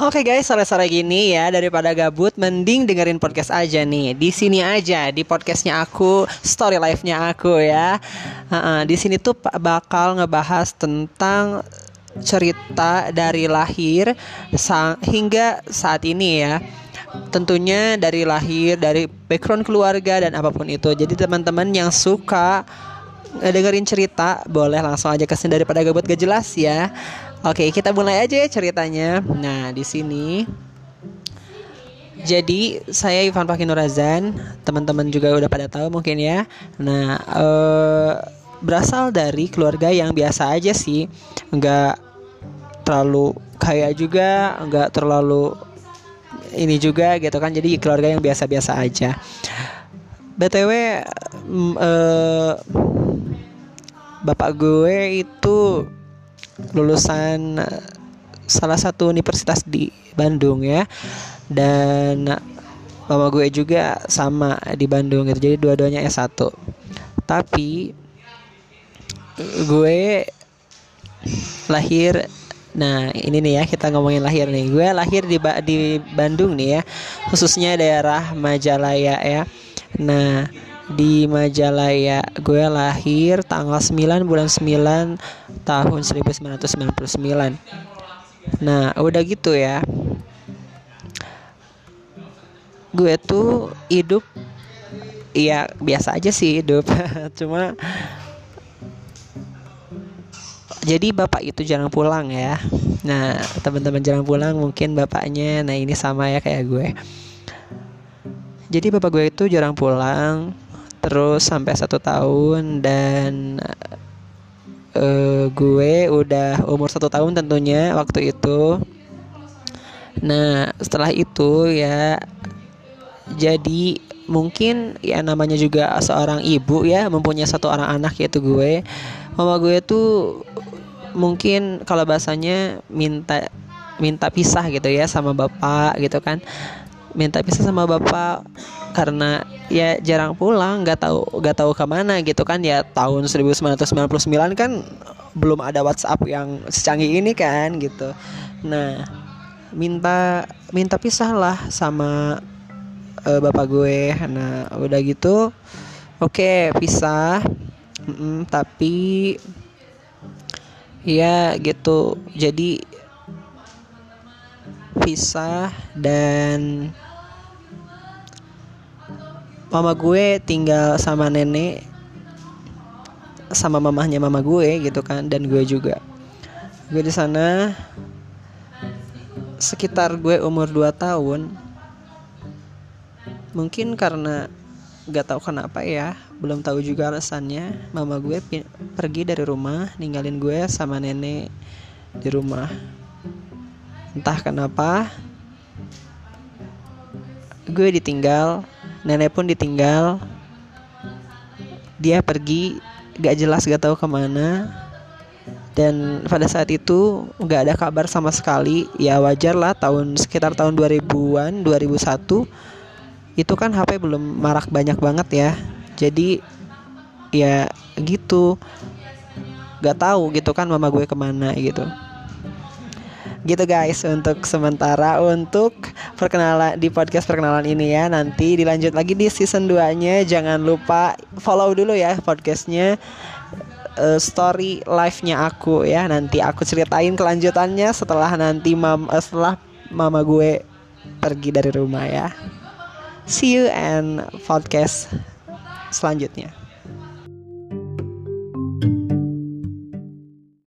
Oke guys, sore-sore gini ya daripada gabut, mending dengerin podcast aja nih. Di sini aja di podcastnya aku, story life-nya aku ya. Uh-uh, di sini tuh bakal ngebahas tentang cerita dari lahir hingga saat ini ya. Tentunya dari lahir, dari background keluarga dan apa pun itu. Jadi teman-teman yang suka dengerin cerita, boleh langsung aja ke sini daripada gabut gak jelas ya. Oke, kita mulai aja ya ceritanya. Nah, di sini jadi saya Ivan Pakinurazan, teman-teman juga udah pada tahu mungkin ya. Nah, eh, berasal dari keluarga yang biasa aja sih, nggak terlalu kaya juga, nggak terlalu ini juga gitu kan. Jadi keluarga yang biasa-biasa aja. btw, mm, eh, bapak gue itu lulusan eh, salah satu universitas di Bandung ya. Dan mama gue juga sama di Bandung gitu jadi dua-duanya S1 tapi gue lahir nah ini nih ya kita ngomongin lahir nih. Gue lahir di di Bandung nih ya khususnya daerah Majalaya ya. Nah di Majalaya gue lahir tanggal 9 bulan 9 tahun 1999 nah udah gitu ya. Gue tuh hidup Iya biasa aja sih hidup. Cuma Jadi bapak itu jarang pulang ya. Nah teman-teman jarang pulang Mungkin bapaknya. Nah ini sama ya kayak gue. Jadi bapak gue itu jarang pulang terus sampai satu tahun dan uh, gue udah umur satu tahun tentunya waktu itu. Nah setelah itu ya jadi mungkin ya namanya juga seorang ibu ya mempunyai satu orang anak yaitu gue. Mama gue tuh mungkin kalau bahasanya minta minta pisah gitu ya sama bapak gitu kan minta pisah sama bapak karena ya jarang pulang nggak tahu nggak tahu ke mana gitu kan. Ya tahun 1999 kan belum ada WhatsApp yang secanggih ini kan gitu. Nah minta minta pisah lah sama uh, bapak gue. Nah udah gitu oke okay, pisah. Mm -mm, tapi ya gitu. Jadi pisah dan mama gue tinggal sama nenek sama mamahnya mama gue gitu kan dan gue juga. Gue di sana sekitar gue umur 2 tahun. Mungkin karena gak tahu kenapa ya belum tahu juga alasannya mama gue pergi dari rumah ninggalin gue sama nenek di rumah entah kenapa gue ditinggal nenek pun ditinggal. Dia pergi gak jelas gak tahu ke mana. Dan pada saat itu gak ada kabar sama sekali. Ya wajar lah tahun sekitar tahun 2000-an 2001 itu kan HP belum marak banyak banget ya. Jadi ya gitu. Gak tahu gitu kan mama gue ke mana gitu gitu guys untuk sementara untuk perkenalan di podcast perkenalan ini ya. Nanti dilanjut lagi di season 2 nya jangan lupa follow dulu ya podcastnya uh, story live nya aku ya. Nanti aku ceritain kelanjutannya setelah nanti mam uh, setelah mama gue pergi dari rumah ya. See you and podcast selanjutnya